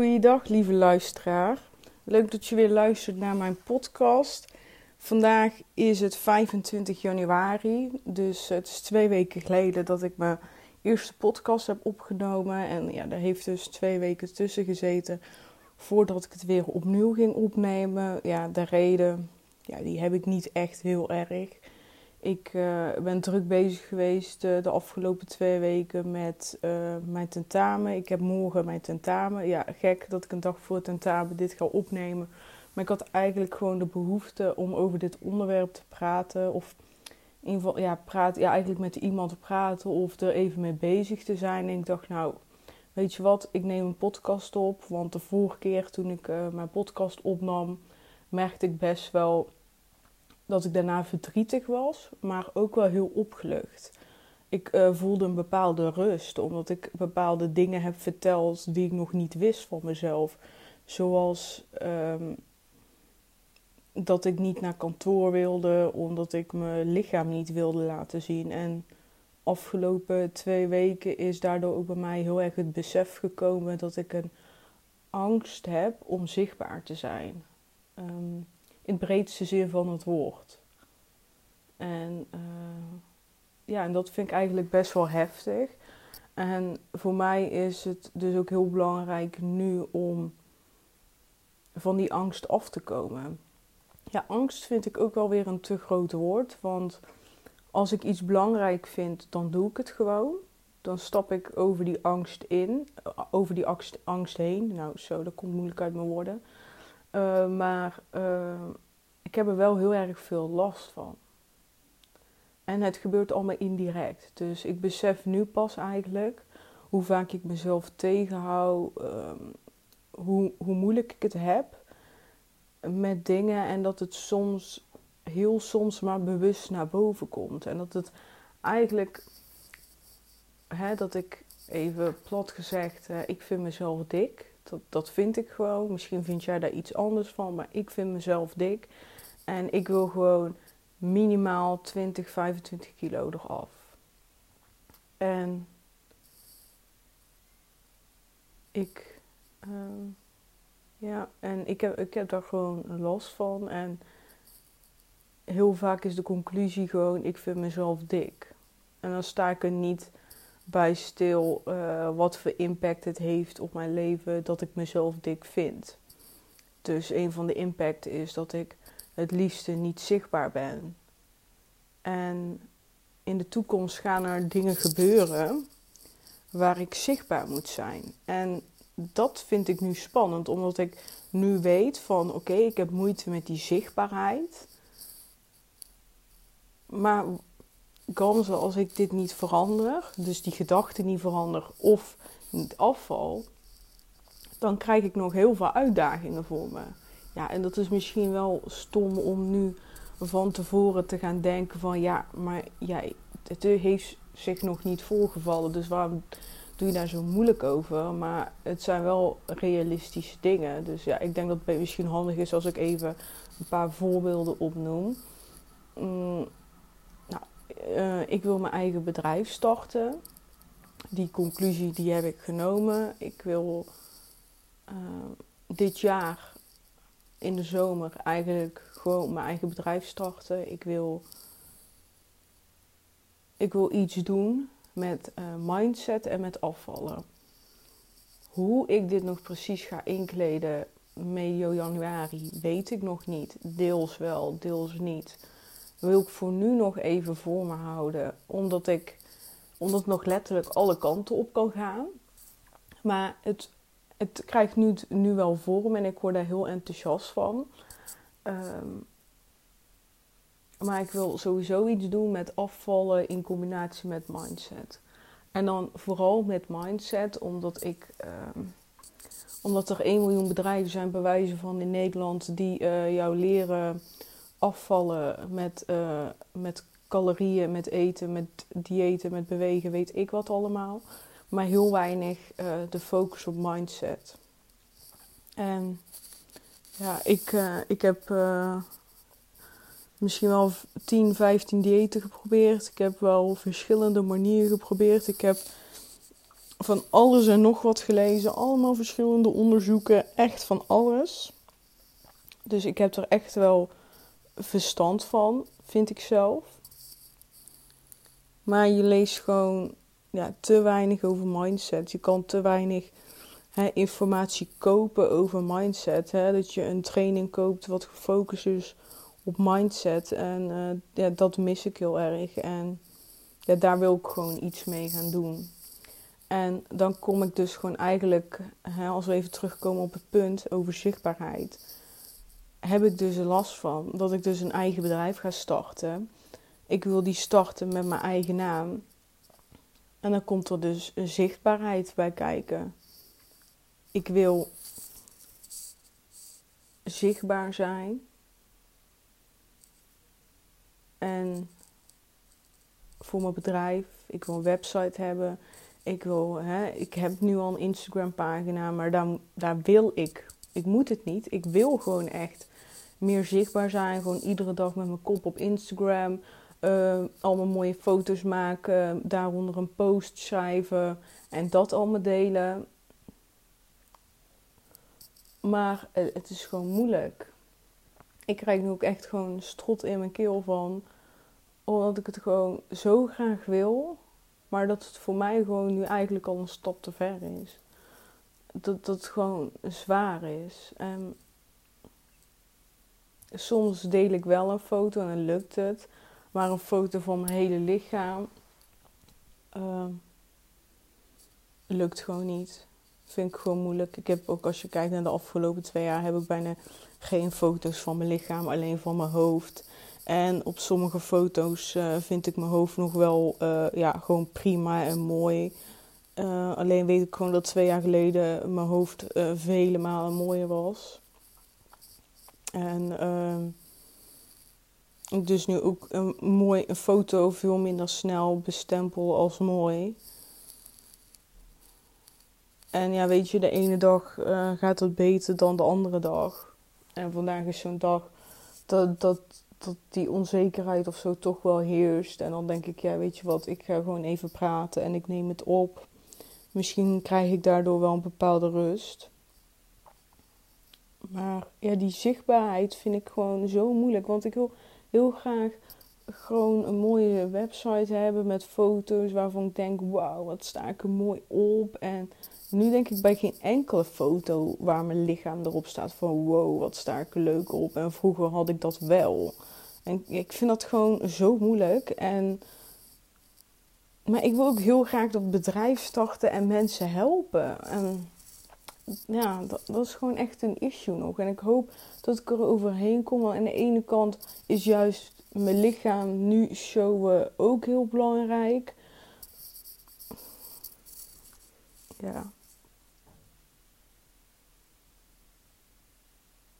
Goeiedag, lieve luisteraar. Leuk dat je weer luistert naar mijn podcast. Vandaag is het 25 januari, dus het is twee weken geleden dat ik mijn eerste podcast heb opgenomen. En ja, daar heeft dus twee weken tussen gezeten voordat ik het weer opnieuw ging opnemen. Ja, de reden, ja, die heb ik niet echt heel erg. Ik uh, ben druk bezig geweest uh, de afgelopen twee weken met uh, mijn tentamen. Ik heb morgen mijn tentamen. Ja, gek dat ik een dag voor het tentamen dit ga opnemen. Maar ik had eigenlijk gewoon de behoefte om over dit onderwerp te praten. Of in ieder geval, ja, praten, ja, eigenlijk met iemand te praten of er even mee bezig te zijn. En ik dacht, nou, weet je wat, ik neem een podcast op. Want de vorige keer toen ik mijn podcast opnam, merkte ik best wel dat ik daarna verdrietig was, maar ook wel heel opgelucht. Ik uh, voelde een bepaalde rust, omdat ik bepaalde dingen heb verteld die ik nog niet wist van mezelf. Zoals um, dat ik niet naar kantoor wilde, omdat ik mijn lichaam niet wilde laten zien. En afgelopen twee weken is daardoor ook bij mij heel erg het besef gekomen dat ik een angst heb om zichtbaar te zijn. Um, in het breedste zin van het woord. En uh, ja, en dat vind ik eigenlijk best wel heftig. En voor mij is het dus ook heel belangrijk nu om van die angst af te komen. Ja, angst vind ik ook wel weer een te groot woord. Want als ik iets belangrijk vind, dan doe ik het gewoon. Dan stap ik over die angst in, over die angst heen. Nou, zo, dat komt moeilijk uit mijn woorden. Uh, maar uh, ik heb er wel heel erg veel last van. En het gebeurt allemaal indirect. Dus ik besef nu pas eigenlijk hoe vaak ik mezelf tegenhoud, um, hoe, hoe moeilijk ik het heb met dingen en dat het soms, heel soms maar bewust naar boven komt. En dat het eigenlijk, hè, dat ik even plat gezegd, uh, ik vind mezelf dik. Dat, dat vind ik gewoon. Misschien vind jij daar iets anders van, maar ik vind mezelf dik. En ik wil gewoon minimaal 20, 25 kilo eraf. En ik, uh, ja, en ik heb, ik heb daar gewoon last van. En heel vaak is de conclusie gewoon, ik vind mezelf dik. En dan sta ik er niet bij stil uh, wat voor impact het heeft op mijn leven dat ik mezelf dik vind. Dus een van de impacten is dat ik het liefste niet zichtbaar ben. En in de toekomst gaan er dingen gebeuren waar ik zichtbaar moet zijn. En dat vind ik nu spannend, omdat ik nu weet van oké, ik heb moeite met die zichtbaarheid. Maar Gans, als ik dit niet verander, dus die gedachten niet verander of niet afval, dan krijg ik nog heel veel uitdagingen voor me. Ja, en dat is misschien wel stom om nu van tevoren te gaan denken van ja, maar jij, het heeft zich nog niet voorgevallen, dus waarom doe je daar zo moeilijk over? Maar het zijn wel realistische dingen. Dus ja, ik denk dat het misschien handig is als ik even een paar voorbeelden opnoem. Uh, ik wil mijn eigen bedrijf starten. Die conclusie die heb ik genomen. Ik wil uh, dit jaar in de zomer eigenlijk gewoon mijn eigen bedrijf starten. Ik wil, ik wil iets doen met uh, mindset en met afvallen. Hoe ik dit nog precies ga inkleden medio januari weet ik nog niet. Deels wel, deels niet. Wil ik voor nu nog even voor me houden, omdat ik omdat het nog letterlijk alle kanten op kan gaan. Maar het het krijgt nu, nu wel vorm en ik word daar heel enthousiast van. Um, maar ik wil sowieso iets doen met afvallen in combinatie met mindset. En dan vooral met mindset, omdat ik. Um, omdat er 1 miljoen bedrijven zijn, bewijzen van in Nederland, die uh, jou leren afvallen met, uh, met calorieën, met eten, met diëten, met bewegen, weet ik wat allemaal maar heel weinig uh, de focus op mindset. En ja, ik, uh, ik heb misschien wel 10, 15 diëten geprobeerd. Ik heb wel verschillende manieren geprobeerd. Ik heb van alles en nog wat gelezen. Allemaal verschillende onderzoeken. Echt van alles. Dus ik heb er echt wel verstand van, vind ik zelf. Maar je leest gewoon ja, te weinig over mindset. Je kan te weinig hè, informatie kopen over mindset. Hè? Dat je een training koopt wat gefocust is op mindset. En uh, ja, dat mis ik heel erg. En ja, daar wil ik gewoon iets mee gaan doen. En dan kom ik dus gewoon eigenlijk, hè, als we even terugkomen op het punt over zichtbaarheid, heb ik dus last van dat ik dus een eigen bedrijf ga starten. Ik wil die starten met mijn eigen naam. En dan komt er dus een zichtbaarheid bij kijken. Ik wil zichtbaar zijn. En voor mijn bedrijf, ik wil een website hebben. Ik, wil, hè, ik heb nu al een Instagram pagina, maar daar, daar wil ik. Ik moet het niet. Ik wil gewoon echt meer zichtbaar zijn. Gewoon iedere dag met mijn kop op Instagram. Uh, allemaal mooie foto's maken. Daaronder een post schrijven. En dat allemaal delen. Maar het is gewoon moeilijk. Ik krijg nu ook echt gewoon strot in mijn keel van. Omdat ik het gewoon zo graag wil. Maar dat het voor mij gewoon nu eigenlijk al een stap te ver is. Dat, dat gewoon zwaar is. Soms deel ik wel een foto en dan lukt het. Maar een foto van mijn hele lichaam uh, lukt gewoon niet. Vind ik gewoon moeilijk. Ik heb ook als je kijkt naar de afgelopen twee jaar heb ik bijna geen foto's van mijn lichaam, alleen van mijn hoofd. En op sommige foto's uh, vind ik mijn hoofd nog wel uh, ja, gewoon prima en mooi. Uh, alleen weet ik gewoon dat twee jaar geleden mijn hoofd vele malen mooier was. En ehm, ik dus nu ook een, mooi, een foto veel minder snel bestempel als mooi. En ja, weet je, de ene dag uh, gaat het beter dan de andere dag. En vandaag is zo'n dag dat, dat, dat die onzekerheid of zo toch wel heerst. En dan denk ik, ja, weet je wat, ik ga gewoon even praten en ik neem het op. Misschien krijg ik daardoor wel een bepaalde rust. Maar ja, die zichtbaarheid vind ik gewoon zo moeilijk. Want ik wil heel graag gewoon een mooie website hebben met foto's waarvan ik denk: wauw, wat sta ik er mooi op. En nu denk ik bij geen enkele foto waar mijn lichaam erop staat van: wow, wat sta ik er leuk op. En vroeger had ik dat wel. En ik vind dat gewoon zo moeilijk. En, maar ik wil ook heel graag dat bedrijf starten en mensen helpen. En ja, dat, is gewoon echt een issue nog. En ik hoop dat ik er overheen kom. Want aan de ene kant is juist mijn lichaam nu showen ook heel belangrijk. Ja.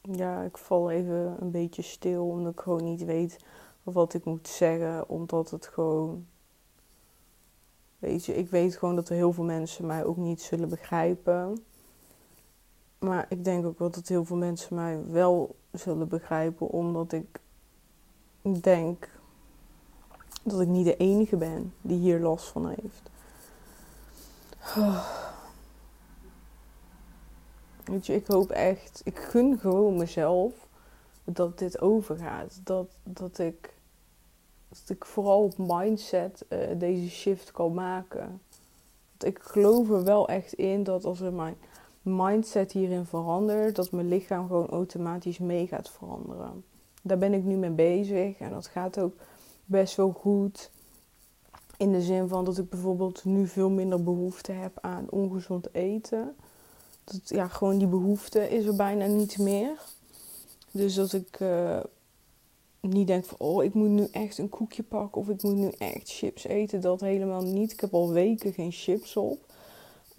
Ja, ik val even een beetje stil omdat ik gewoon niet weet wat ik moet zeggen. Omdat het gewoon. Weet je, ik weet gewoon dat er heel veel mensen mij ook niet zullen begrijpen. Maar ik denk ook wel dat heel veel mensen mij wel zullen begrijpen, omdat ik denk dat ik niet de enige ben die hier last van heeft. Weet je, ik hoop echt, ik gun gewoon mezelf dat dit overgaat. Dat, dat, ik, dat ik vooral op mindset uh, deze shift kan maken. Want ik geloof er wel echt in dat als er mijn mindset hierin verandert, dat mijn lichaam gewoon automatisch mee gaat veranderen. Daar ben ik nu mee bezig en dat gaat ook best wel goed. In de zin van dat ik bijvoorbeeld nu veel minder behoefte heb aan ongezond eten. Dat, ja, gewoon die behoefte is er bijna niet meer. Dus dat ik uh, niet denk van, oh, ik moet nu echt een koekje pakken of ik moet nu echt chips eten. Dat helemaal niet. Ik heb al weken geen chips op.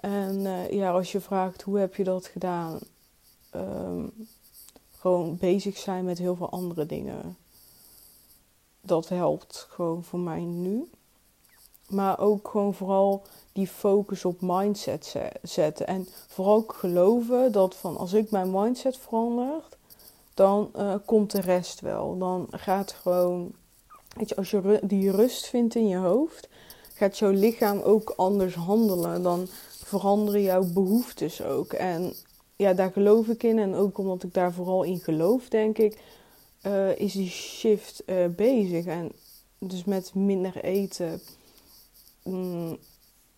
En uh, ja, als je vraagt hoe heb je dat gedaan, um, gewoon bezig zijn met heel veel andere dingen. Dat helpt gewoon voor mij nu. Maar ook gewoon vooral die focus op mindset zetten. En vooral ook geloven dat van als ik mijn mindset verander, dan uh, komt de rest wel. Dan gaat gewoon, weet je, als je die rust vindt in je hoofd, gaat jouw lichaam ook anders handelen. Dan veranderen jouw behoeftes ook. En ja, daar geloof ik in. En ook omdat ik daar vooral in geloof, denk ik, uh, is die shift uh, bezig. En dus met minder eten. Mm,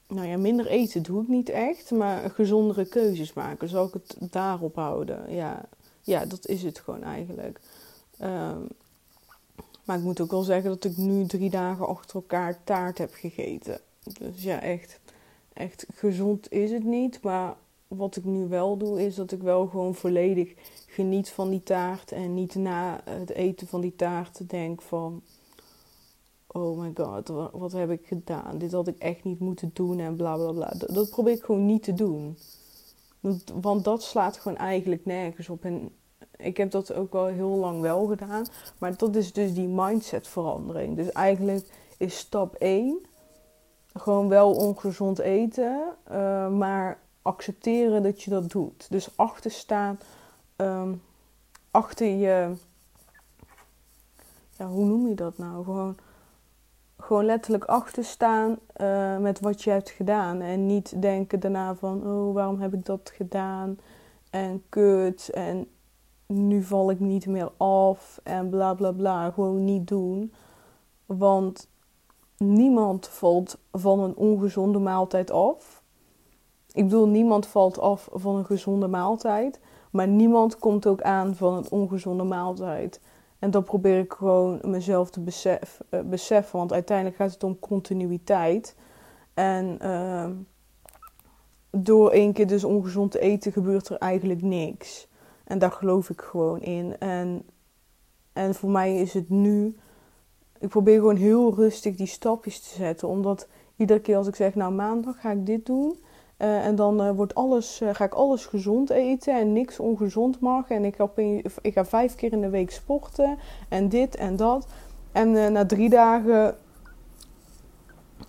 nou ja, minder eten doe ik niet echt, maar gezondere keuzes maken. Zal ik het daarop houden? Ja, ja dat is het gewoon eigenlijk. Um, maar ik moet ook wel zeggen dat ik nu drie dagen achter elkaar taart heb gegeten. Dus ja, echt, echt gezond is het niet. Maar wat ik nu wel doe, is dat ik wel gewoon volledig geniet van die taart. En niet na het eten van die taart denk van... Oh my god, wat heb ik gedaan? Dit had ik echt niet moeten doen en bla bla bla. Dat, probeer ik gewoon niet te doen. Want dat slaat gewoon eigenlijk nergens op. En ik heb dat ook wel heel lang wel gedaan. Maar dat is dus die mindset verandering. Dus eigenlijk is stap 1 gewoon wel ongezond eten. Uh, maar accepteren dat je dat doet. Dus achter staan. Um, achter je. Ja, hoe noem je dat nou? Gewoon, gewoon letterlijk achter staan uh, met wat je hebt gedaan. En niet denken daarna van: oh, waarom heb ik dat gedaan? En kut. En nu val ik niet meer af en bla bla bla. Gewoon niet doen. Want niemand valt van een ongezonde maaltijd af. Ik bedoel, niemand valt af van een gezonde maaltijd. Maar niemand komt ook aan van een ongezonde maaltijd. En dat probeer ik gewoon mezelf te uh, beseffen. Want uiteindelijk gaat het om continuïteit. En uh, door één keer dus ongezond te eten gebeurt er eigenlijk niks. En daar geloof ik gewoon in. En, en voor mij is het nu. Ik probeer gewoon heel rustig die stapjes te zetten. Omdat iedere keer als ik zeg, nou maandag ga ik dit doen. Uh, en dan uh, wordt alles, uh, ga ik alles gezond eten en niks ongezond mag. En ik ga, ik ga vijf keer in de week sporten en dit en dat. En na drie dagen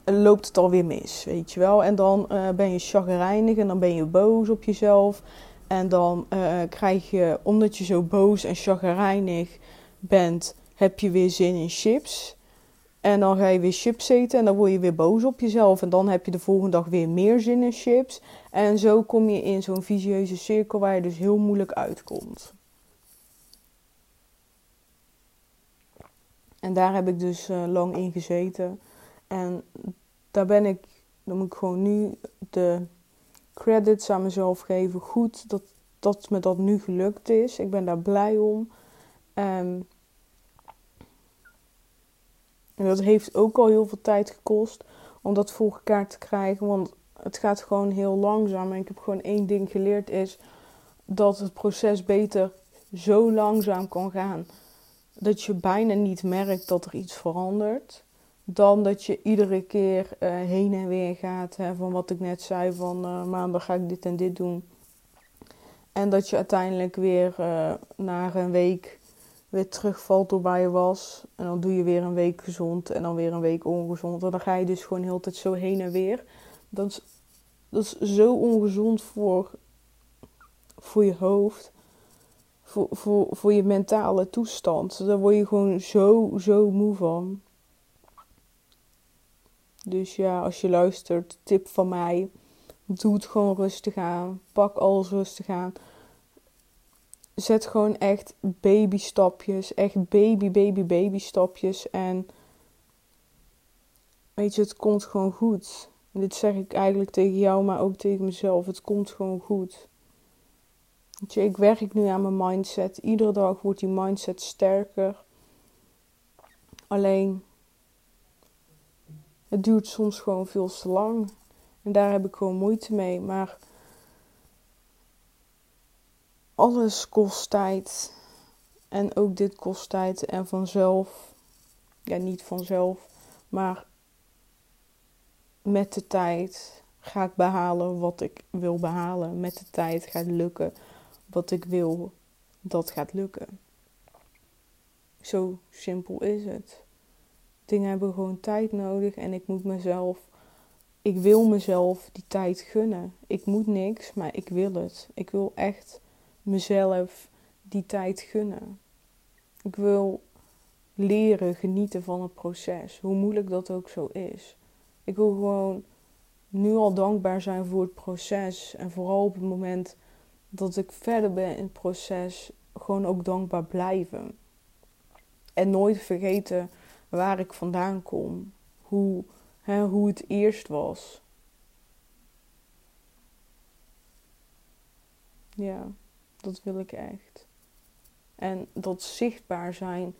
loopt het alweer mis, weet je wel. En dan ben je chagrijnig en dan ben je boos op jezelf. En dan krijg je, omdat je zo boos en chagrijnig bent, heb je weer zin in chips. En dan ga je weer chips eten en dan word je weer boos op jezelf. En dan heb je de volgende dag weer meer zin in chips. En zo kom je in zo'n visieuze cirkel waar je dus heel moeilijk uitkomt. En daar heb ik dus uh, lang in gezeten. En daar ben ik, dan moet ik gewoon nu de credits aan mezelf geven. Goed dat, dat me dat nu gelukt is. Ik ben daar blij om. Um, en dat heeft ook al heel veel tijd gekost om dat voor elkaar te krijgen. Want het gaat gewoon heel langzaam. En ik heb gewoon één ding geleerd is dat het proces beter zo langzaam kan gaan. Dat je bijna niet merkt dat er iets verandert dan dat je iedere keer uh, heen en weer gaat. Hè, van wat ik net zei, van uh, maandag ga ik dit en dit doen. En dat je uiteindelijk weer uh, na een week weer terugvalt door waar je was. En dan doe je weer een week gezond en dan weer een week ongezond. En dan ga je dus gewoon heel tijd zo heen en weer. Dat is, dat is zo ongezond voor, voor je hoofd. Voor, voor, voor je mentale toestand. Daar word je gewoon zo, zo moe van. Dus ja, als je luistert, tip van mij. Doe het gewoon rustig aan. Pak alles rustig aan. Zet gewoon echt baby stapjes. Echt baby, baby, baby stapjes. En weet je, het komt gewoon goed. En dit zeg ik eigenlijk tegen jou, maar ook tegen mezelf. Het komt gewoon goed. Weet je, ik werk nu aan mijn mindset. Iedere dag wordt die mindset sterker. Alleen het duurt soms gewoon veel te lang. En daar heb ik gewoon moeite mee. Maar alles kost tijd. En ook dit kost tijd. En vanzelf, ja, niet vanzelf, maar met de tijd ga ik behalen wat ik wil behalen. Met de tijd gaat lukken wat ik wil dat gaat lukken. Zo simpel is het. Dingen hebben gewoon tijd nodig en ik moet mezelf, ik wil mezelf die tijd gunnen. Ik moet niks, maar ik wil het. Ik wil echt mezelf die tijd gunnen. Ik wil leren genieten van het proces, hoe moeilijk dat ook zo is. Ik wil gewoon nu al dankbaar zijn voor het proces. En vooral op het moment dat ik verder ben in het proces, gewoon ook dankbaar blijven. En nooit vergeten waar ik vandaan kom. Hoe, hoe het eerst was. Ja, dat wil ik echt. En dat zichtbaar zijn,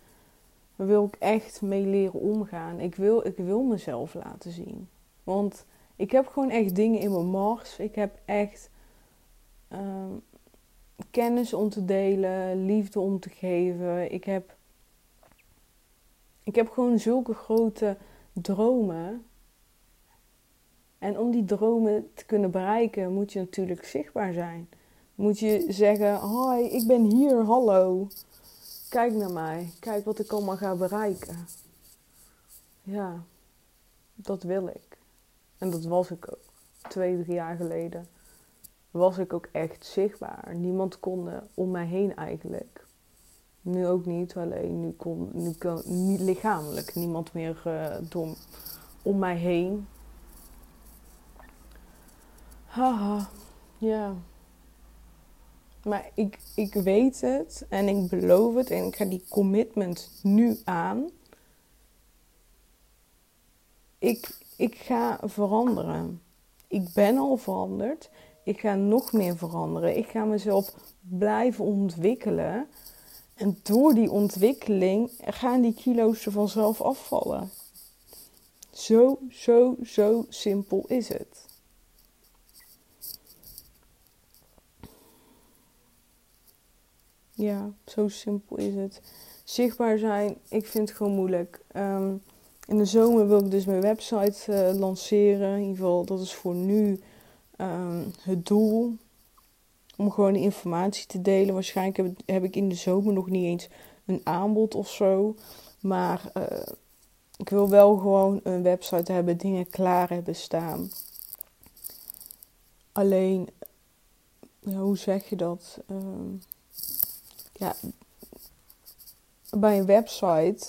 wil ik echt mee leren omgaan. Ik wil, ik wil mezelf laten zien. Want ik heb gewoon echt dingen in mijn mars. Ik heb echt ehm, kennis om te delen, liefde om te geven. Ik heb, ik heb gewoon zulke grote dromen. En om die dromen te kunnen bereiken, moet je natuurlijk zichtbaar zijn. Moet je zeggen: Hoi, ik ben hier, hallo. Kijk naar mij, kijk wat ik allemaal ga bereiken. Ja, dat wil ik. En dat was ik ook. Twee, drie jaar geleden was ik ook echt zichtbaar. Niemand kon om mij heen eigenlijk. Nu ook niet, alleen nu kon, nu kon niet lichamelijk niemand meer uh, dom om mij heen. Haha, ja. Maar ik, ik weet het en ik beloof het en ik ga die commitment nu aan. Ik, ik ga veranderen. Ik ben al veranderd. Ik ga nog meer veranderen. Ik ga mezelf blijven ontwikkelen. En door die ontwikkeling gaan die kilo's er vanzelf afvallen. Zo, zo, zo simpel is het. Ja, zo simpel is het. Zichtbaar zijn, ik vind het gewoon moeilijk. Um, in de zomer wil ik dus mijn website uh, lanceren. In ieder geval, dat is voor nu um, het doel. Om gewoon informatie te delen. Waarschijnlijk heb, heb, ik in de zomer nog niet eens een aanbod of zo. Maar uh, ik wil wel gewoon een website hebben, dingen klaar hebben staan. Alleen, ja, hoe zeg je dat? Um, ja, bij een website,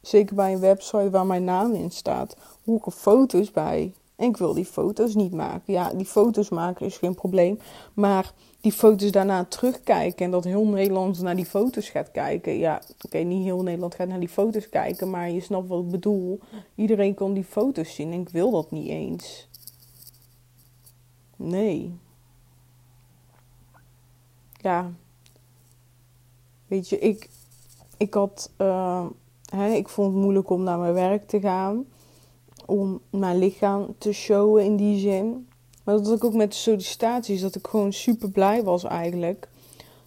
zeker bij een website waar mijn naam in staat, hoor ik er foto's bij. En ik wil die foto's niet maken. Ja, die foto's maken is geen probleem. Maar die foto's daarna terugkijken en dat heel Nederland naar die foto's gaat kijken. Ja, oké, niet heel Nederland gaat naar die foto's kijken, maar je snapt wat ik bedoel. Iedereen kan die foto's zien en ik wil dat niet eens. Nee. Ja, Weet je, ik, ik had. Uh, hè, ik vond het moeilijk om naar mijn werk te gaan. Om mijn lichaam te showen in die zin. Maar dat ik ook met de sollicitaties. Dat ik gewoon super blij was eigenlijk.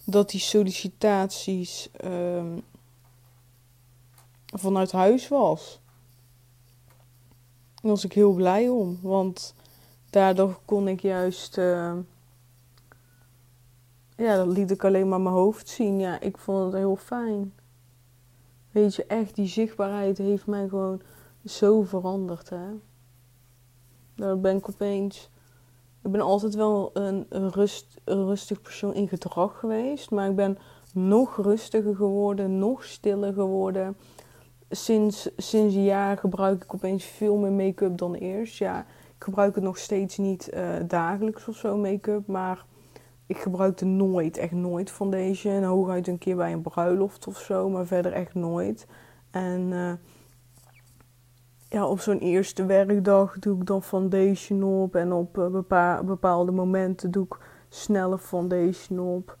Dat die sollicitaties uh, vanuit huis was. Daar was ik heel blij om. Want daardoor kon ik juist. Uh, ja, dat liet ik alleen maar mijn hoofd zien. Ja, ik vond het heel fijn. Weet je, echt, die zichtbaarheid heeft mij gewoon zo veranderd, hè. Daar ben ik opeens... Ik ben altijd wel een, rust, rustig persoon in gedrag geweest. Maar ik ben nog rustiger geworden, nog stiller geworden. Sinds, sinds een jaar gebruik ik opeens veel meer make-up dan eerst. Ja, ik gebruik het nog steeds niet uh, dagelijks of zo, make-up. Maar ik gebruikte nooit, echt nooit foundation. Hooguit een keer bij een bruiloft of zo, maar verder echt nooit. En uh, ja, op zo'n eerste werkdag doe ik dan foundation op. En op uh, bepaalde momenten doe ik snelle foundation op.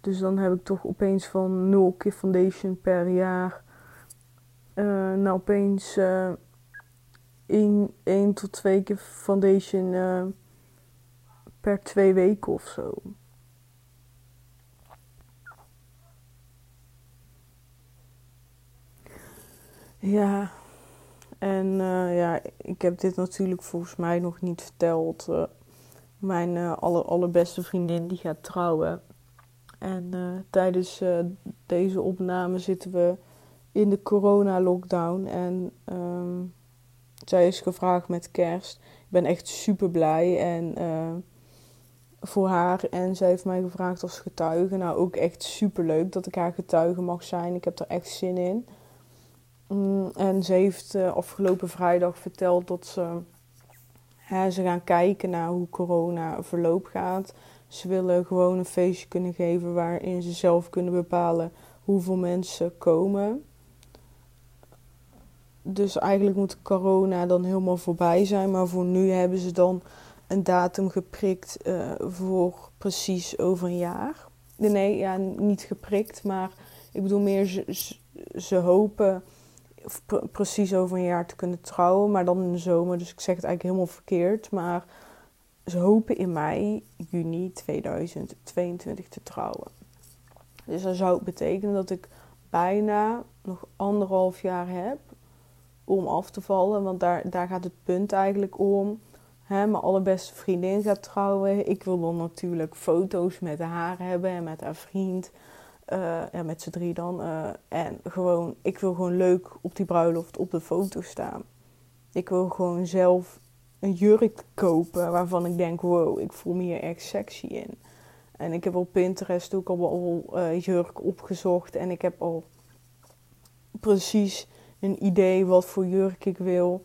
Dus dan heb ik toch opeens van 0 keer foundation per jaar. Uh, nou, opeens 1, 1 tot 2 keer foundation per twee weken of zo. Ja, en uh, ja, ik heb dit natuurlijk volgens mij nog niet verteld. Uh, mijn uh, aller, allerbeste vriendin die gaat trouwen. En tijdens deze opname zitten we in de corona-lockdown. En um, zij is gevraagd met kerst. Ik ben echt super blij en voor haar. En zij heeft mij gevraagd als getuige. Nou, ook echt super leuk dat ik haar getuige mag zijn. Ik heb er echt zin in. Mm, en ze heeft uh, afgelopen vrijdag verteld dat ze ze gaan kijken naar hoe corona verloop gaat. Ze willen gewoon een feestje kunnen geven waarin ze zelf kunnen bepalen hoeveel mensen komen. Dus eigenlijk moet corona dan helemaal voorbij zijn. Maar voor nu hebben ze dan een datum geprikt uh, voor precies over een jaar. Nee, ja, niet geprikt, maar ik bedoel meer ze, ze hopen precies over een jaar te kunnen trouwen, maar dan in de zomer. Dus ik zeg het eigenlijk helemaal verkeerd. Maar ze hopen in mei, juni 2022 te trouwen. Dus dat zou betekenen dat ik bijna nog anderhalf jaar heb om af te vallen. Want daar, daar gaat het punt eigenlijk om. Mijn allerbeste vriendin gaat trouwen. Ik wil dan natuurlijk foto's met haar hebben en met haar vriend. Uh, ja, met z'n drie dan. Uh, en gewoon, ik wil gewoon leuk op die bruiloft op de foto staan. Ik wil gewoon zelf een jurk kopen waarvan ik denk, wow, ik voel me hier echt sexy in. En ik heb op Pinterest ook al wel uh, jurk opgezocht. En ik heb al precies een idee wat voor jurk ik wil.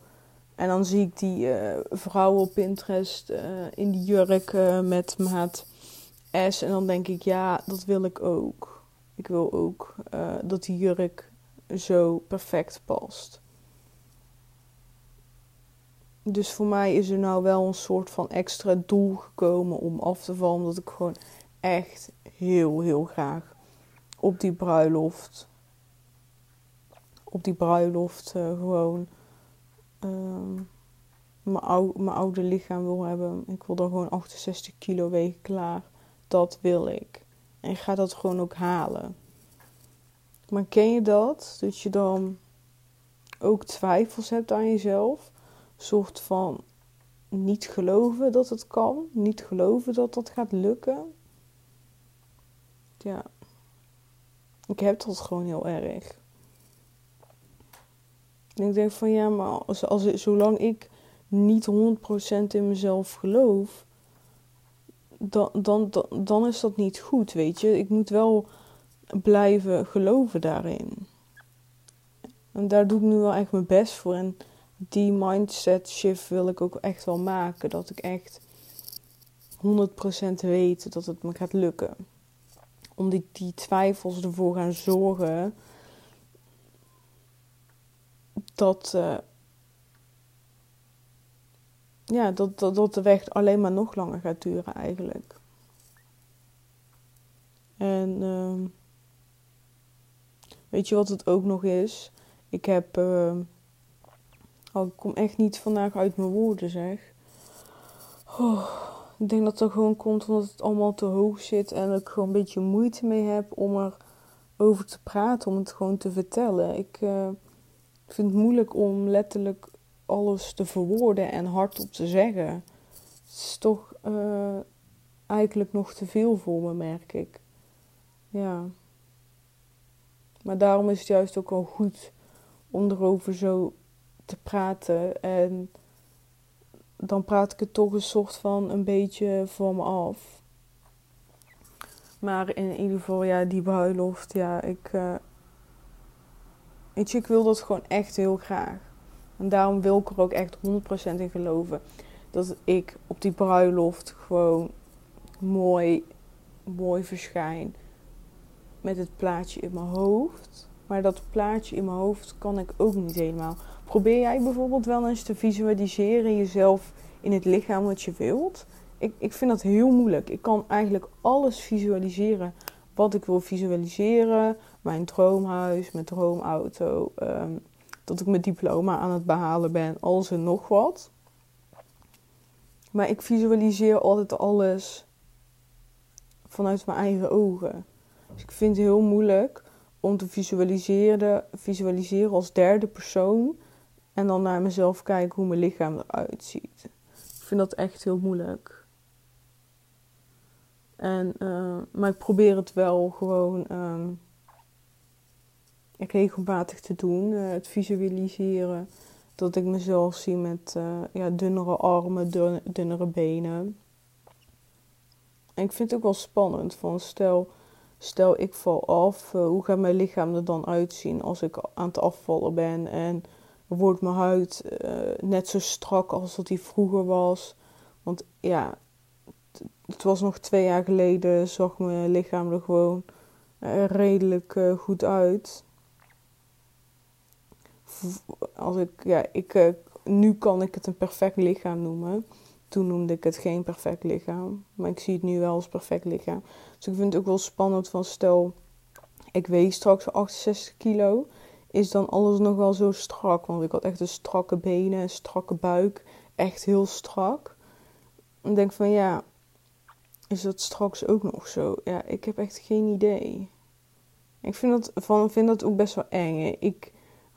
En dan zie ik die uh, vrouw op Pinterest in die jurk met maat S. En dan denk ik, ja, dat wil ik ook. Ik wil ook uh, dat die jurk zo perfect past. Dus voor mij is er nou wel een soort van extra doel gekomen om af te vallen. Omdat ik gewoon echt heel, heel graag op die bruiloft. Op die bruiloft uh, gewoon uh, mijn, oude, mijn oude lichaam wil hebben. Ik wil dan gewoon 68 kilo wegen klaar. Dat wil ik. En gaat dat gewoon ook halen. Maar ken je dat? Dat je dan ook twijfels hebt aan jezelf. Een soort van niet geloven dat het kan. Niet geloven dat dat gaat lukken. Ja. Ik heb dat gewoon heel erg. En ik denk van ja, maar als, als, zolang ik niet 100% in mezelf geloof, dan, dan, dan, dan is dat niet goed, weet je. Ik moet wel blijven geloven daarin. En daar doe ik nu wel echt mijn best voor. En die mindset shift wil ik ook echt wel maken. Dat ik echt 100% weet dat het me gaat lukken. Om die, die twijfels ervoor gaan zorgen dat, uh, ja, dat, dat, dat de weg alleen maar nog langer gaat duren eigenlijk. En uh, weet je wat het ook nog is? Ik heb. Uh, oh, ik kom echt niet vandaag uit mijn woorden, zeg. Oh, ik denk dat dat gewoon komt omdat het allemaal te hoog zit en ik gewoon een beetje moeite mee heb om er over te praten, om het gewoon te vertellen. Ik uh, vind het moeilijk om letterlijk alles te verwoorden en hardop te zeggen. Het is toch uh, eigenlijk nog te veel voor me, merk ik. Ja. Maar daarom is het juist ook wel goed om erover zo te praten. En dan praat ik het toch een soort van een beetje voor me af. Maar in ieder geval, ja, die bruiloft, ja, ik. Uh, weet je, ik wil dat gewoon echt heel graag. En daarom wil ik er ook echt 100% in geloven. Dat ik op die bruiloft gewoon mooi, mooi verschijn. Met het plaatje in mijn hoofd. Maar dat plaatje in mijn hoofd kan ik ook niet helemaal. Probeer jij bijvoorbeeld wel eens te visualiseren jezelf in het lichaam wat je wilt? Ik, ik vind dat heel moeilijk. Ik kan eigenlijk alles visualiseren wat ik wil visualiseren. Mijn droomhuis, mijn droomauto, um, dat ik mijn diploma aan het behalen ben, alles en nog wat. Maar ik visualiseer altijd alles vanuit mijn eigen ogen. Dus ik vind het heel moeilijk om te visualiseren, visualiseren als derde persoon en dan naar mezelf kijken hoe mijn lichaam eruit ziet. Ik vind dat echt heel moeilijk. En, uh, maar ik probeer het wel gewoon. Uh, regelmatig te doen. Uh, het visualiseren. Dat ik mezelf zie met uh, ja, dunnere armen, dunnere benen. En ik vind het ook wel spannend. Van stel, stel ik val af. Uh, hoe gaat mijn lichaam er dan uitzien als ik aan het afvallen ben? En wordt mijn huid eh, net zo strak als dat die vroeger was. Want ja, het was nog twee jaar geleden, zag mijn lichaam er gewoon redelijk goed uit. Als ik, ja, ik, nu kan ik het een perfect lichaam noemen. Toen noemde ik het geen perfect lichaam. Maar ik zie het nu wel als perfect lichaam. Dus ik vind het ook wel spannend van stel, ik weeg straks 68 kilo. Is dan alles nog wel zo strak? Want ik had echt een strakke benen, een strakke buik. Echt heel strak. En denk van ja, is dat straks ook nog zo? Ja, ik heb echt geen idee. Ik vind dat, van, vind dat ook best wel eng. Ik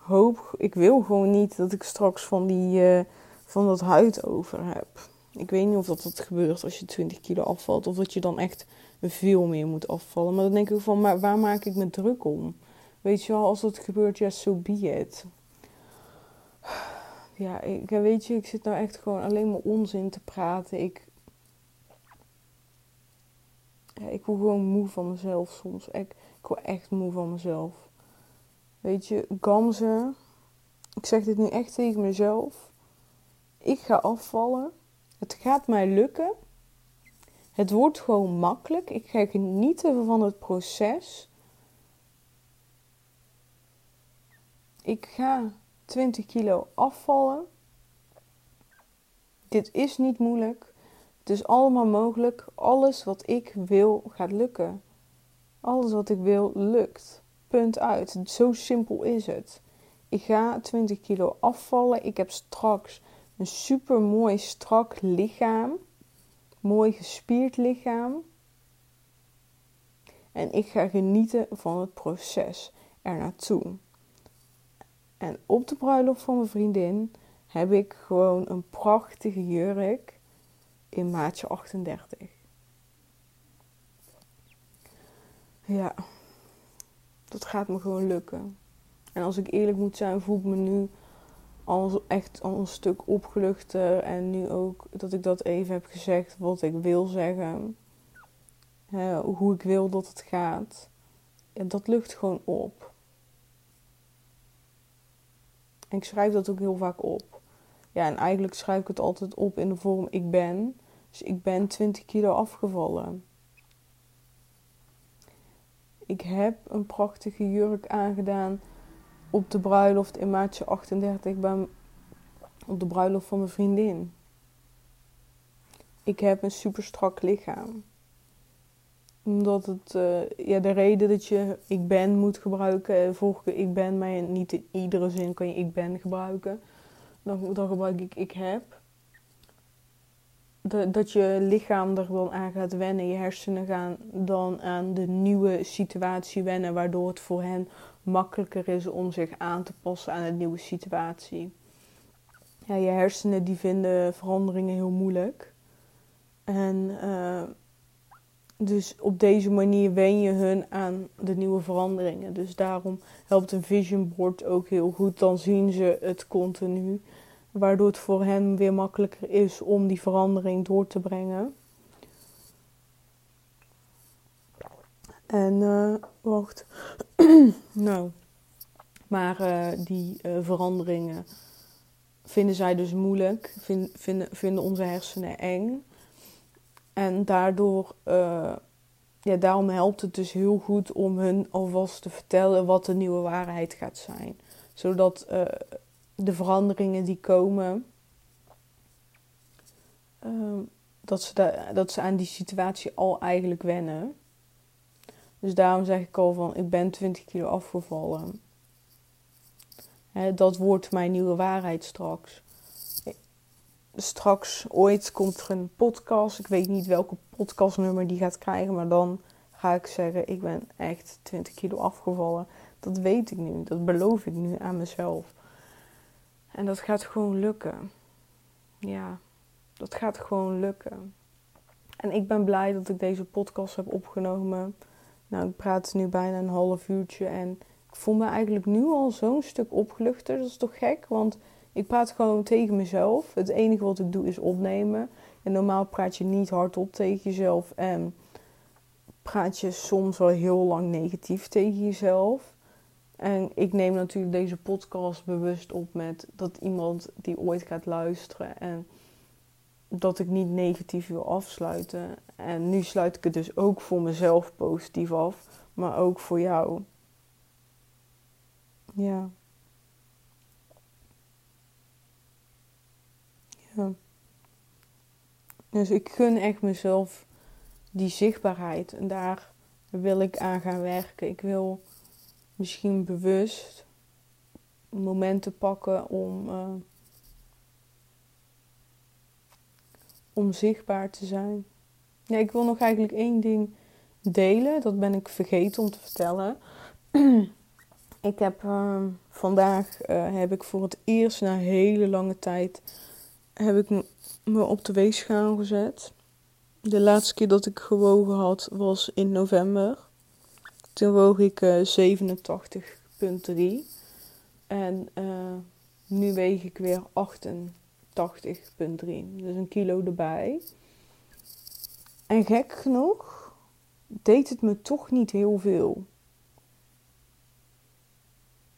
hoop, ik wil gewoon niet dat ik straks van, die, uh, van dat huid over heb. Ik weet niet of dat, dat gebeurt als je 20 kilo afvalt. Of dat je dan echt veel meer moet afvallen. Maar dan denk ik van, maar waar maak ik me druk om? Weet je wel, als dat gebeurt, ja, so be it. Ja, ik, weet je, ik zit nou echt gewoon alleen maar onzin te praten. Ik, ja, ik word gewoon moe van mezelf soms. Ik, ik word echt moe van mezelf. Weet je, Gamze, ik zeg dit nu echt tegen mezelf. Ik ga afvallen. Het gaat mij lukken. Het wordt gewoon makkelijk. Ik ga genieten van het proces. Ik ga 20 kilo afvallen. Dit is niet moeilijk. Het is allemaal mogelijk. Alles wat ik wil gaat lukken. Alles wat ik wil lukt. Punt uit. Zo simpel is het. Ik ga 20 kilo afvallen. Ik heb straks een super mooi strak lichaam. Mooi gespierd lichaam. En ik ga genieten van het proces ernaartoe. En op de bruiloft van mijn vriendin heb ik gewoon een prachtige jurk in maatje 38. Ja, dat gaat me gewoon lukken. En als ik eerlijk moet zijn, voel ik me nu al echt al een stuk opgeluchter. En nu ook dat ik dat even heb gezegd wat ik wil zeggen. hoe ik wil dat het gaat. En dat lucht gewoon op. En ik schrijf dat ook heel vaak op. Ja, en eigenlijk schrijf ik het altijd op in de vorm ik ben. Dus ik ben 20 kilo afgevallen. Ik heb een prachtige jurk aangedaan op de bruiloft in maatje 38 ben op de bruiloft van mijn vriendin. Ik heb een super strak lichaam. Omdat het, uh, ja, de reden dat je ik ben moet gebruiken, volg ik ben, maar niet in iedere zin kan je ik ben gebruiken. Dan, dan gebruik ik ik heb dat je lichaam er dan aan gaat wennen, je hersenen gaan dan aan de nieuwe situatie wennen, waardoor het voor hen makkelijker is om zich aan te passen aan de nieuwe situatie. Ja, je hersenen die vinden veranderingen heel moeilijk. En uh, dus op deze manier wen je hun aan de nieuwe veranderingen. Dus daarom helpt een vision board ook heel goed. Dan zien ze het continu waardoor het voor hen weer makkelijker is om die verandering door te brengen. En uh, wacht. nou, maar uh, die uh, veranderingen vinden zij dus moeilijk, vind, vinden, vinden onze hersenen eng. En daardoor, ja, daarom helpt het dus heel goed om hun alvast te vertellen wat de nieuwe waarheid gaat zijn. Zodat de veranderingen die komen, ehm, dat, ze dat ze aan die situatie al eigenlijk wennen. Dus daarom zeg ik al van, ik ben 20 kilo afgevallen. dat wordt mijn nieuwe waarheid straks. Straks, ooit komt er een podcast. Ik weet niet welke podcastnummer die gaat krijgen, maar dan ga ik zeggen, ik ben echt 20 kilo afgevallen. Dat weet ik nu, dat beloof ik nu aan mezelf. En dat gaat gewoon lukken. Ja, dat gaat gewoon lukken. En ik ben blij dat ik deze podcast heb opgenomen. Nou, ik praat nu bijna een half uurtje en ik voel me eigenlijk nu al zo'n stuk opgeluchter. Dat is toch gek, want ik praat gewoon tegen mezelf. Het enige wat ik doe is opnemen. En normaal praat je niet hardop tegen jezelf en praat je soms wel heel lang negatief tegen jezelf. En ik neem natuurlijk deze podcast bewust op met dat iemand die ooit gaat luisteren en dat ik niet negatief wil afsluiten. En nu sluit ik het dus ook voor mezelf positief af, maar ook voor jou. Ja. Ja. Dus ik gun echt mezelf die zichtbaarheid en daar wil ik aan gaan werken. Ik wil misschien bewust momenten pakken om, uh, om zichtbaar te zijn. Ja, ik wil nog eigenlijk één ding delen. Dat ben ik vergeten om te vertellen. ik heb uh, vandaag uh, heb ik voor het eerst na hele lange tijd heb ik me op de weegschaal gezet. De laatste keer dat ik gewogen had was in november. Toen woog ik uh, eh, 87,3. En uh, nu weeg ik weer 88,3. Dus een kilo erbij. En gek genoeg deed het me toch niet heel veel.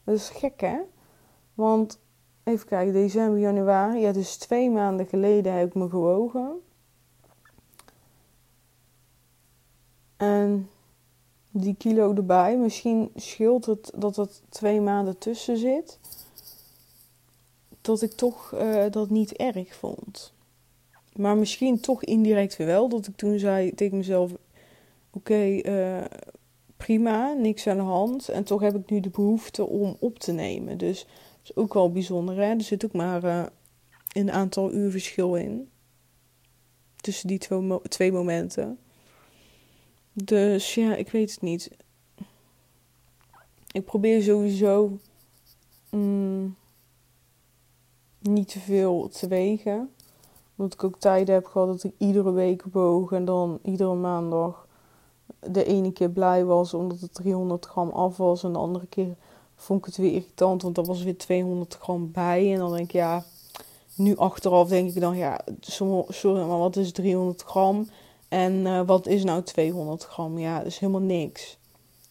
Dat is gek hè? Want even kijken, december, januari. Ja, dus twee maanden geleden heb ik me gewogen. En die kilo erbij. Misschien scheelt het dat het twee maanden tussen zit. Dat ik toch uh, dat niet erg vond. Maar misschien toch indirect wel. Dat ik toen zei tegen mezelf: Oké, uh, prima, niks aan de hand. En toch heb ik nu de behoefte om op te nemen. Dus dat is ook wel bijzonder. Hè? Er zit ook maar uh, een aantal uur verschil in. Tussen die twee, twee momenten. Dus ja, ik weet het niet. Ik probeer sowieso mm, niet te veel te wegen. Omdat ik ook tijden heb gehad dat ik iedere week boog en dan iedere maandag de ene keer blij was omdat het 300 gram af was. En de andere keer vond ik het weer irritant, want er was weer 200 gram bij. En dan denk ik, ja, nu achteraf denk ik dan, ja, sorry, maar wat is 300 gram? En uh, wat is nou 200 gram? Ja, dat is helemaal niks.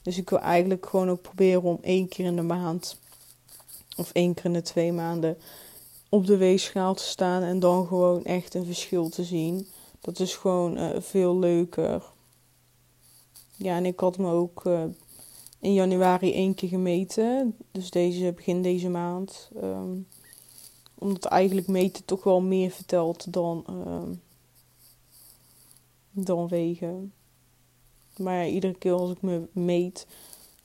Dus ik wil eigenlijk gewoon ook proberen om één keer in de maand of één keer in de twee maanden op de weegschaal te staan en dan gewoon echt een verschil te zien. Dat is gewoon uh, veel leuker. Ja, en ik had me ook uh, in januari één keer gemeten. Dus deze, begin deze maand. Um, omdat eigenlijk meten toch wel meer vertelt dan. Uh, dan wegen. Maar ja, iedere keer als ik me meet,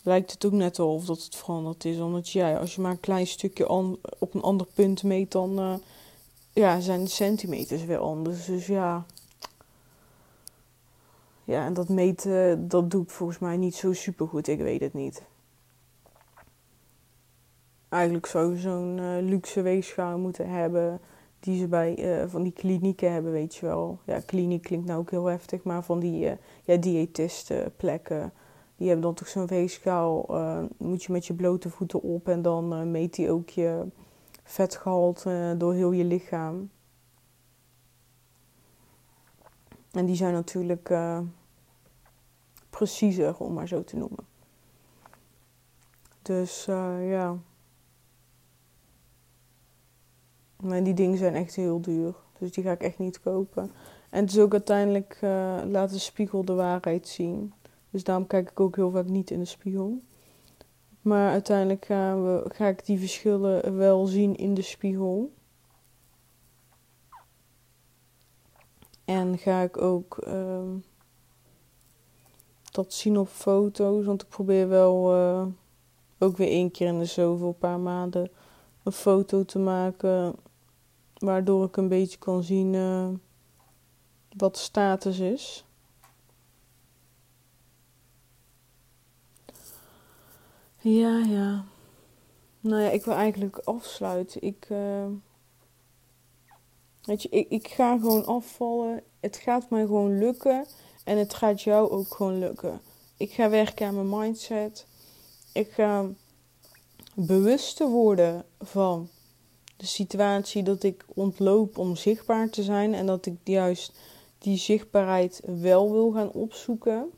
lijkt het ook net al of dat het veranderd is. Omdat ja, als je maar een klein stukje op een ander punt meet, dan uh, ja, zijn de centimeters weer anders. Dus ja. Ja, en dat meten, dat doe ik volgens mij niet zo super goed. Ik weet het niet. Eigenlijk zou je zo'n uh, luxe weegschaal moeten hebben die ze bij uh, van die klinieken hebben, weet je wel. Ja, kliniek klinkt nou ook heel heftig, maar van die uh, ja, diëtistenplekken. Die hebben dan toch zo'n weegschaal. Uh, moet je met je blote voeten op en dan meet die ook je vetgehalte door heel je lichaam. En die zijn natuurlijk preciezer, om maar zo te noemen. Dus ja. Maar die dingen zijn echt heel duur. Dus die ga ik echt niet kopen. En het is ook uiteindelijk uh, laat de spiegel de waarheid zien. Dus daarom kijk ik ook heel vaak niet in de spiegel. Maar uiteindelijk ga ik die verschillen wel zien in de spiegel. En ga ik ook uh, dat zien op foto's. Want ik probeer wel uh, ook weer één keer in de zoveel paar maanden een foto te maken Waardoor ik een beetje kan zien uh, wat status is. Ja, ja. Nou ja, ik wil eigenlijk afsluiten. Ik, uh, weet je, ik, ik ga gewoon afvallen. Het gaat mij gewoon lukken. En het gaat jou ook gewoon lukken. Ik ga werken aan mijn mindset. Ik ga bewuster worden van de situatie dat ik ontloop om zichtbaar te zijn en dat ik juist die zichtbaarheid wel wil gaan opzoeken.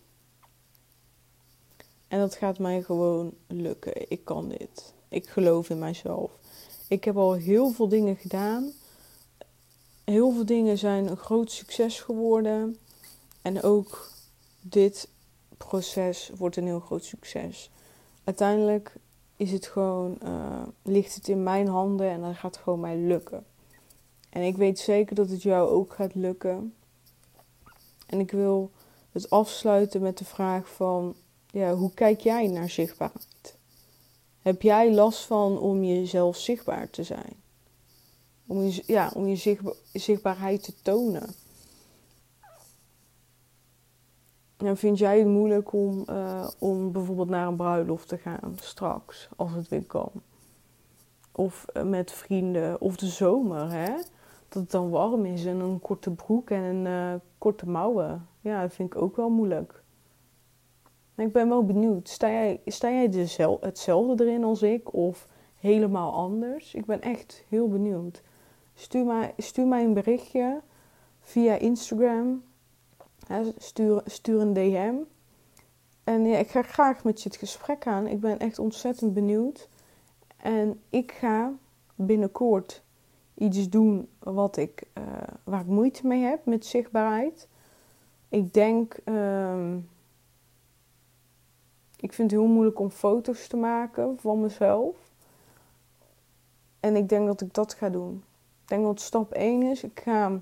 En dat gaat mij gewoon lukken. Ik kan dit. Ik geloof in mijzelf. Ik heb al heel veel dingen gedaan. Heel veel dingen zijn een groot succes geworden. En ook dit proces wordt een heel groot succes. Uiteindelijk is het gewoon, uh, ligt het in mijn handen en dan gaat het gewoon mij lukken. En ik weet zeker dat het jou ook gaat lukken. En ik wil het afsluiten met de vraag van, ja, hoe kijk jij naar zichtbaarheid? Heb jij last van om jezelf zichtbaar te zijn? Om je, ja, om je zichtbaarheid te tonen? En vind jij het moeilijk om, uh, om bijvoorbeeld naar een bruiloft te gaan straks, als het weer kan? Of uh, met vrienden, of de zomer, hè? Dat het dan warm is en een korte broek en een uh, korte mouwen. Ja, dat vind ik ook wel moeilijk. ik ben wel benieuwd. Sta jij, sta jij hetzelfde erin als ik of helemaal anders? Ik ben echt heel benieuwd. Stuur mij, stuur mij een berichtje via Instagram stuur, een DM. En ja, ik ga graag met je het gesprek aan. Ik ben echt ontzettend benieuwd. En ik ga binnenkort iets doen wat ik, uh, waar ik moeite mee heb met zichtbaarheid. Ik denk, uh, ik vind het heel moeilijk om foto's te maken van mezelf. En ik denk dat ik dat ga doen. Ik denk dat stap 1 is, ik ga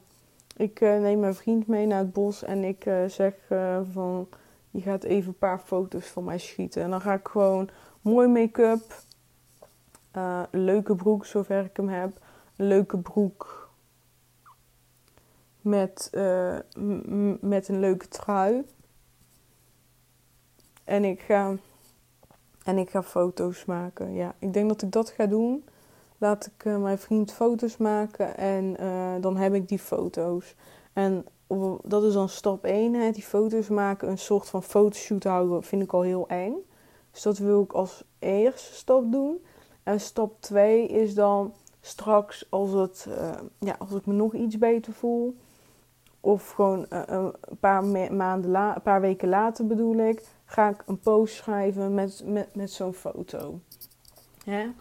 ik uh, neem mijn vriend mee naar het bos en ik uh, zeg uh, van je gaat even een paar foto's van mij schieten. En dan ga ik gewoon mooi make-up, leuke broek zover ik hem heb, een leuke broek met, met een leuke trui. En ik ga, en ik ga foto's maken. Ja, ik denk dat ik dat ga doen laat ik uh, mijn vriend foto's maken en uh, dan heb ik die foto's. En dat is dan stap 1, hè, die foto's maken, een soort van fotoshoot houden, vind ik al heel eng. Dus dat wil ik als eerste stap doen. En stap 2 is dan straks als, het, uh, ja, als ik me nog iets beter voel, of gewoon een paar maanden la een paar weken later bedoel ik, ga ik een post schrijven met, met, met zo'n foto. Ja?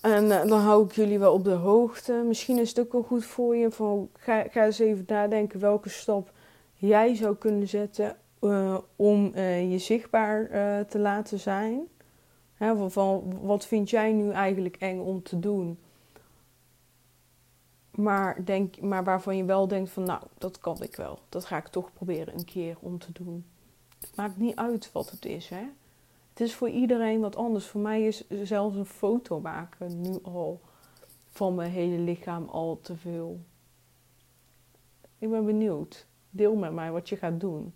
En eh, dan hou ik jullie wel op de hoogte. Misschien is het ook wel goed voor je. Van, ga, ga eens even nadenken welke stap jij zou kunnen zetten uh, om uh, je zichtbaar te laten zijn. Hè, van, van, wat vind jij nu eigenlijk eng om te doen? Maar, denk, maar waarvan je wel denkt van nou, dat kan ik wel. Dat ga ik toch proberen een keer om te doen. Het maakt niet uit wat het is, hè. Het is voor iedereen wat anders. Voor mij is zelfs een foto maken nu al van mijn hele lichaam al te veel. Ik ben benieuwd. Deel met mij wat je gaat doen.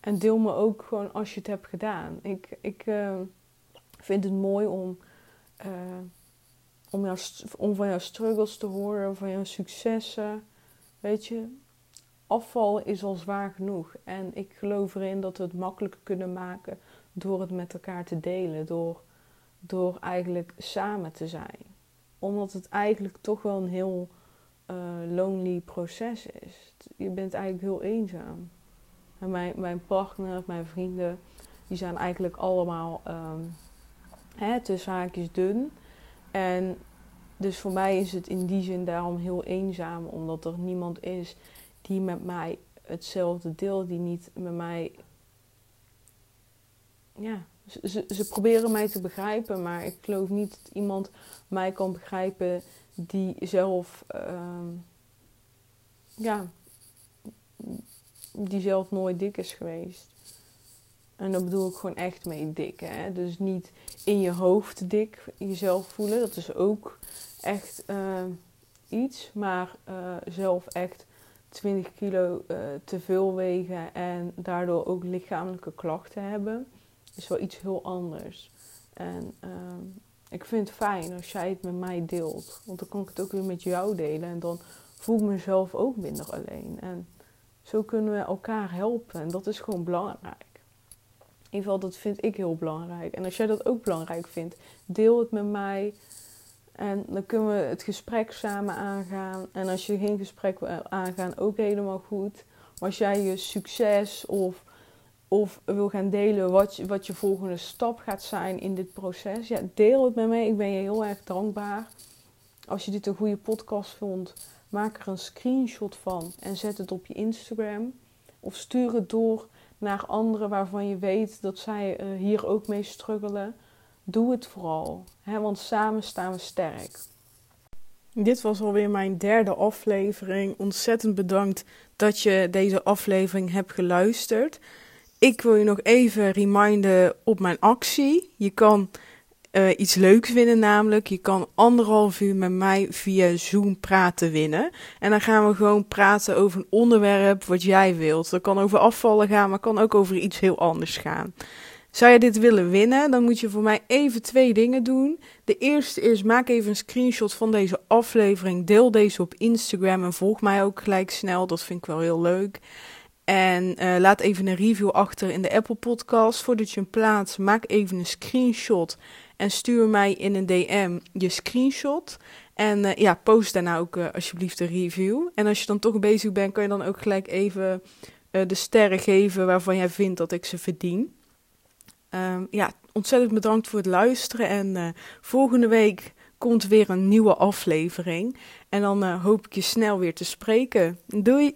En deel me ook gewoon als je het hebt gedaan. Ik, ik uh, vind het mooi om, uh, om, om van jouw struggles te horen, van jouw successen. Weet je, afval is al zwaar genoeg. En ik geloof erin dat we het makkelijker kunnen maken door het met elkaar te delen, door, door eigenlijk samen te zijn. Omdat het eigenlijk toch wel een heel uh, lonely proces is. Je bent eigenlijk heel eenzaam. En mijn, mijn partner, mijn vrienden, die zijn eigenlijk allemaal um, hè, tussen haakjes dun. En dus voor mij is het in die zin daarom heel eenzaam, omdat er niemand is die met mij hetzelfde deelt, die niet met mij ja, ze, ze proberen mij te begrijpen, maar ik geloof niet dat iemand mij kan begrijpen die zelf, uh, ja, die zelf nooit dik is geweest. En dat bedoel ik gewoon echt mee dik. Hè? Dus niet in je hoofd dik jezelf voelen. Dat is ook echt uh, iets. Maar uh, zelf echt 20 kilo uh, te veel wegen en daardoor ook lichamelijke klachten hebben is wel iets heel anders. En uh, ik vind het fijn als jij het met mij deelt. Want dan kan ik het ook weer met jou delen. En dan voel ik mezelf ook minder alleen. En zo kunnen we elkaar helpen. En dat is gewoon belangrijk. In ieder geval, dat vind ik heel belangrijk. En als jij dat ook belangrijk vindt, deel het met mij. En dan kunnen we het gesprek samen aangaan. En als je geen gesprek wil aangaan, ook helemaal goed. Maar als jij je succes of of wil gaan delen wat, je, wat je volgende stap gaat zijn in dit proces, ja, deel het met me. Ik ben je heel erg dankbaar. Als je dit een goede podcast vond, maak er een screenshot van en zet het op je Instagram. Of stuur het door naar anderen waarvan je weet dat zij uh, hier ook mee struggelen. Doe het vooral, hè, want samen staan we sterk. Dit was alweer mijn derde aflevering. Ontzettend bedankt dat je deze aflevering hebt geluisterd. Ik wil je nog even reminden op mijn actie. Je kan uh, iets leuks winnen, namelijk je kan anderhalf uur met mij via Zoom praten winnen. En dan gaan we gewoon praten over een onderwerp wat jij wilt. Dat kan over afvallen gaan, maar kan ook over iets heel anders gaan. Zou je dit willen winnen, dan moet je voor mij even twee dingen doen. De eerste is: maak even een screenshot van deze aflevering. Deel deze op Instagram en volg mij ook gelijk snel. Dat vind ik wel heel leuk. En uh, laat even een review achter in de Apple Podcast. Voordat je hem plaatst, maak even een screenshot en stuur mij in een DM je screenshot. En uh, ja, post daarna ook uh, alsjeblieft een review. En als je dan toch bezig bent, kan je dan ook gelijk even de sterren geven waarvan jij vindt dat ik ze verdien. Um, ja, ontzettend bedankt voor het luisteren. En volgende week komt weer een nieuwe aflevering. En dan hoop ik je snel weer te spreken. Doei!